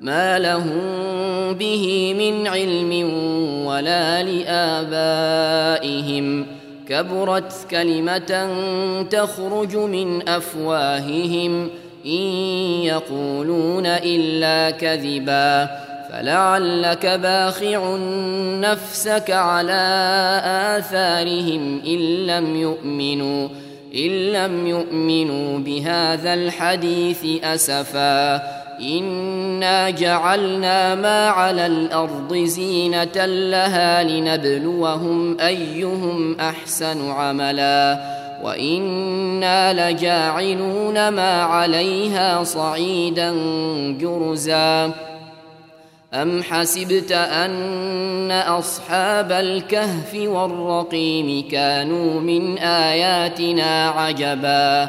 ما لهم به من علم ولا لآبائهم كبرت كلمة تخرج من أفواههم إن يقولون إلا كذبا فلعلك باخع نفسك على آثارهم إن لم يؤمنوا إن لم يؤمنوا بهذا الحديث أسفا إنا جعلنا ما على الأرض زينة لها لنبلوهم أيهم أحسن عملا وإنا لجاعلون ما عليها صعيدا جرزا أم حسبت أن أصحاب الكهف والرقيم كانوا من آياتنا عجبا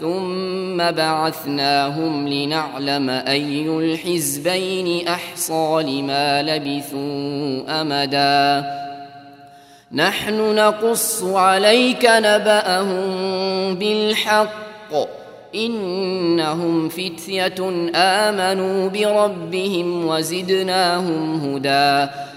ثم بعثناهم لنعلم أي الحزبين أحصى لما لبثوا أمدا. نحن نقص عليك نبأهم بالحق. إنهم فتية آمنوا بربهم وزدناهم هدى.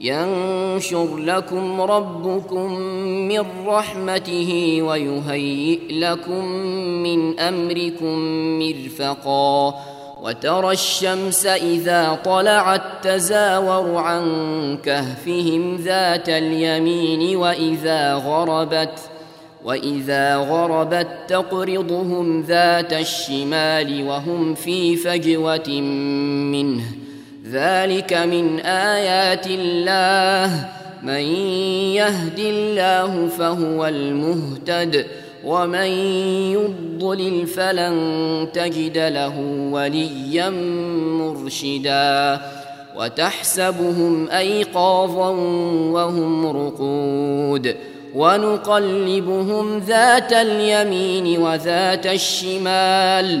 ينشر لكم ربكم من رحمته ويهيئ لكم من أمركم مرفقا وترى الشمس إذا طلعت تزاور عن كهفهم ذات اليمين وإذا غربت وإذا غربت تقرضهم ذات الشمال وهم في فجوة منه ذلك من آيات الله. من يهد الله فهو المهتد ومن يضلل فلن تجد له وليا مرشدا. وتحسبهم أيقاظا وهم رقود. ونقلبهم ذات اليمين وذات الشمال.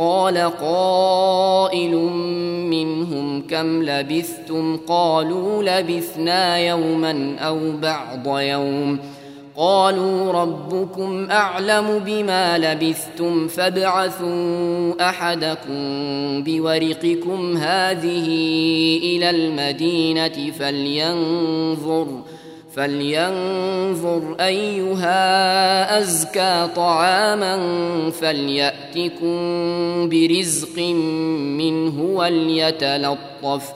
قال قائل منهم كم لبثتم؟ قالوا لبثنا يوما أو بعض يوم. قالوا ربكم أعلم بما لبثتم فابعثوا أحدكم بورقكم هذه إلى المدينة فلينظر. فلينظر أيها أزكى طعاما فليأتكم برزق منه وليتلطف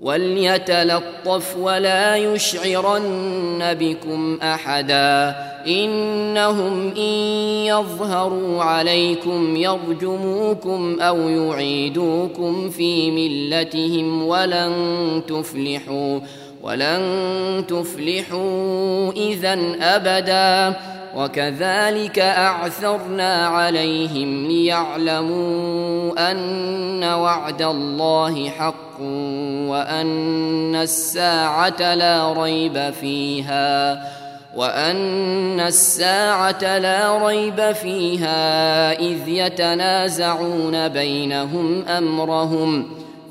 وليتلطف ولا يشعرن بكم أحدا إنهم إن يظهروا عليكم يرجموكم أو يعيدوكم في ملتهم ولن تفلحوا ولن تفلحوا إذا أبدا. وكذلك أعثرنا عليهم ليعلموا أن وعد الله حق وأن الساعة لا ريب فيها وأن الساعة لا ريب فيها إذ يتنازعون بينهم أمرهم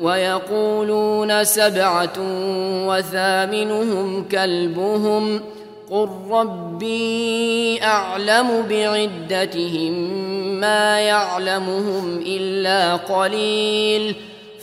ويقولون سبعة وثامنهم كلبهم قل ربي أعلم بعدتهم ما يعلمهم إلا قليل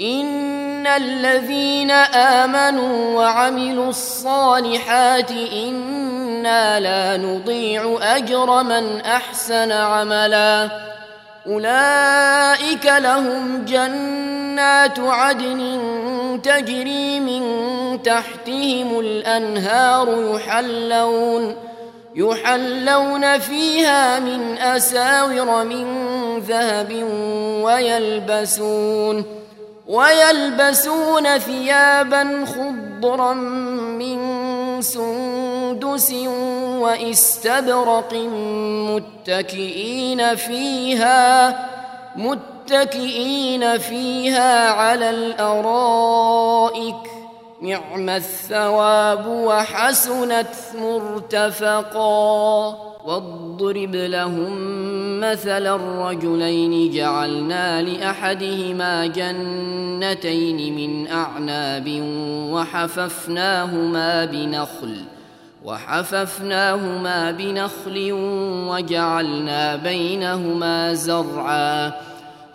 ان الذين امنوا وعملوا الصالحات أنا لا نضيع اجر من احسن عملا اولئك لهم جنات عدن تجري من تحتهم الانهار يحلون يحلون فيها من اساور من ذهب ويلبسون ويلبسون ثيابا خضرا من سندس واستبرق متكئين فيها متكئين فيها على الأرائك. نعم الثواب وحسنت مرتفقا واضرب لهم مثل الرجلين جعلنا لأحدهما جنتين من أعناب وحففناهما بنخل وحففناهما بنخل وجعلنا بينهما زرعا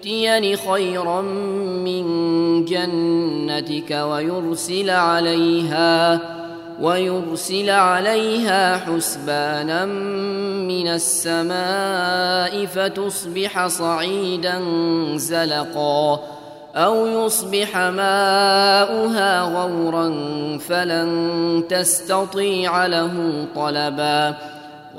يؤتيني خيرا من جنتك ويرسل عليها ويرسل عليها حسبانا من السماء فتصبح صعيدا زلقا أو يصبح ماؤها غورا فلن تستطيع له طلبا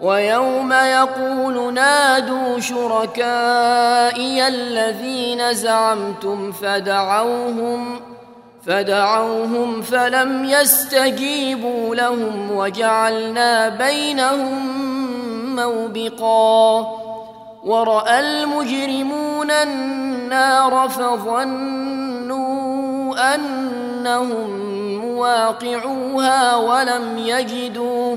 ويوم يقول نادوا شركائي الذين زعمتم فدعوهم فدعوهم فلم يستجيبوا لهم وجعلنا بينهم موبقا ورأى المجرمون النار فظنوا أنهم مواقعوها ولم يجدوا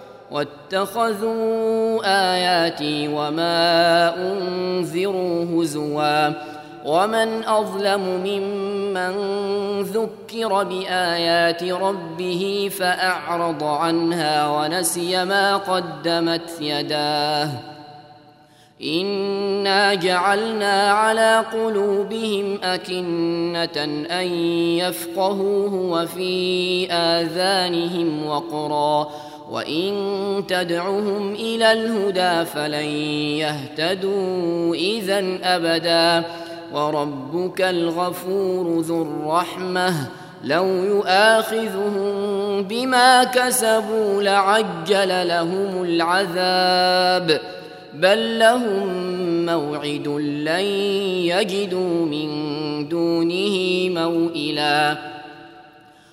واتخذوا آياتي وما أنذروا هزوا ومن أظلم ممن ذكر بآيات ربه فأعرض عنها ونسي ما قدمت يداه. انا جعلنا على قلوبهم اكنه ان يفقهوه وفي اذانهم وقرا وان تدعهم إلى الهدى فلن يهتدوا اذا ابدا وربك الغفور ذو الرحمه لو يؤاخذهم بما كسبوا لعجل لهم العذاب بل لهم موعد لن يجدوا من دونه موئلا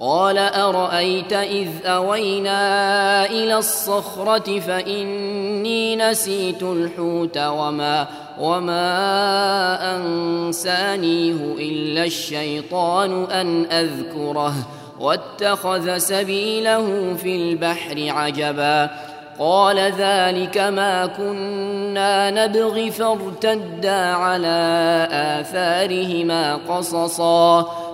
قال أرأيت إذ أوينا إلى الصخرة فإني نسيت الحوت وما وما أنسانيه إلا الشيطان أن أذكره واتخذ سبيله في البحر عجبا. قال ذلك ما كنا نبغي فارتدا على آثارهما قصصا.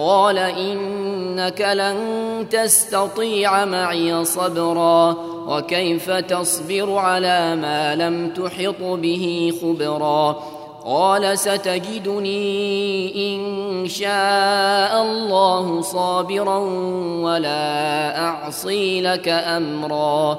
قال إنك لن تستطيع معي صبرا وكيف تصبر على ما لم تحط به خبرا قال ستجدني إن شاء الله صابرا ولا أعصي لك أمرا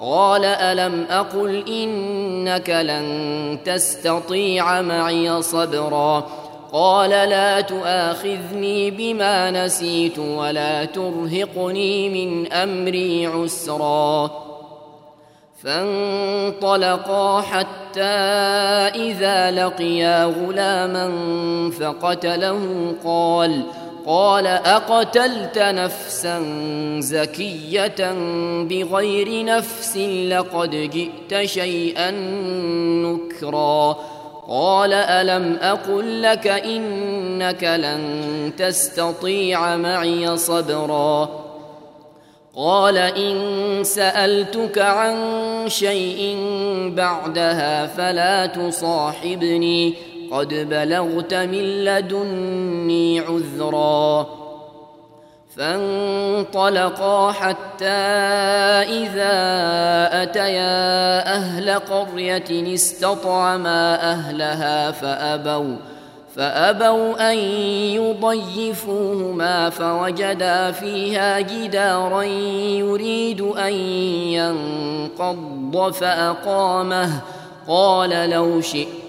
قال ألم أقل إنك لن تستطيع معي صبرا قال لا تؤاخذني بما نسيت ولا ترهقني من أمري عسرا فانطلقا حتى إذا لقيا غلاما فقتله قال قال أقتلت نفسا زكية بغير نفس لقد جئت شيئا نكرا. قال ألم أقل لك إنك لن تستطيع معي صبرا. قال إن سألتك عن شيء بعدها فلا تصاحبني. قد بلغت من لدني عذرا فانطلقا حتى إذا أتيا أهل قرية استطعما أهلها فأبوا فأبوا أن يضيفوهما فوجدا فيها جدارا يريد أن ينقض فأقامه. قال لو شئت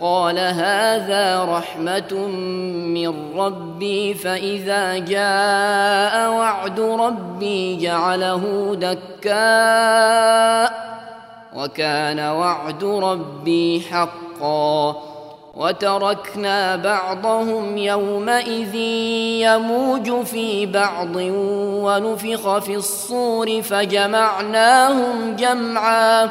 قال هذا رحمة من ربي فإذا جاء وعد ربي جعله دكاء وكان وعد ربي حقا. وتركنا بعضهم يومئذ يموج في بعض ونفخ في الصور فجمعناهم جمعا.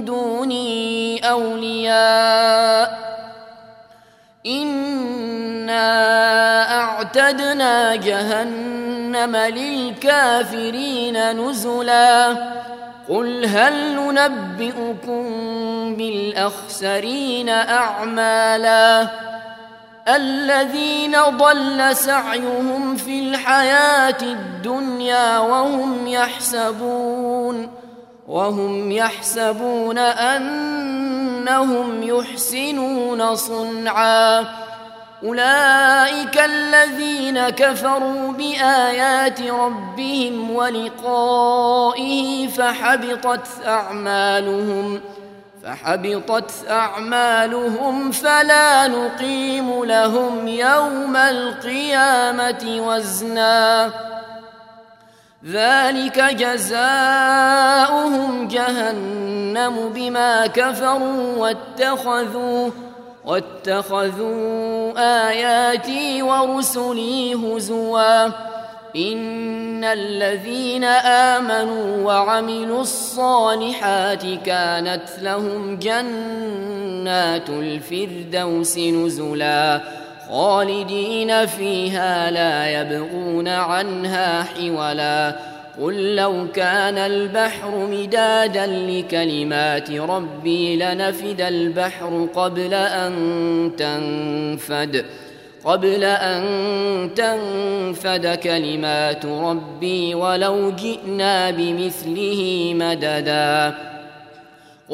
دوني أولياء إنا أعتدنا جهنم للكافرين نزلا قل هل ننبئكم بالأخسرين أعمالا الذين ضل سعيهم في الحياة الدنيا وهم يحسبون وهم يحسبون أنهم يحسنون صنعا. أولئك الذين كفروا بآيات ربهم ولقائه فحبطت أعمالهم فحبطت أعمالهم فلا نقيم لهم يوم القيامة وزنا. ذلك جزاؤهم جهنم بما كفروا واتخذوا واتخذوا آياتي ورسلي هزوا. إن الذين آمنوا وعملوا الصالحات كانت لهم جنات الفردوس نزلاً. خالدين فيها لا يبغون عنها حولا. قل لو كان البحر مدادا لكلمات ربي لنفد البحر قبل أن تنفد. قبل أن تنفد كلمات ربي ولو جئنا بمثله مددا.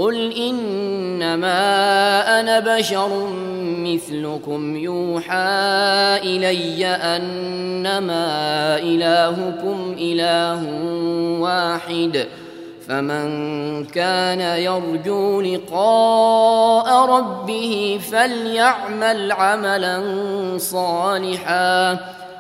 قل انما أنا بشر مثلكم يوحى الي انما الهكم اله واحد فمن كان يرجو لقاء ربه فليعمل عملا صالحا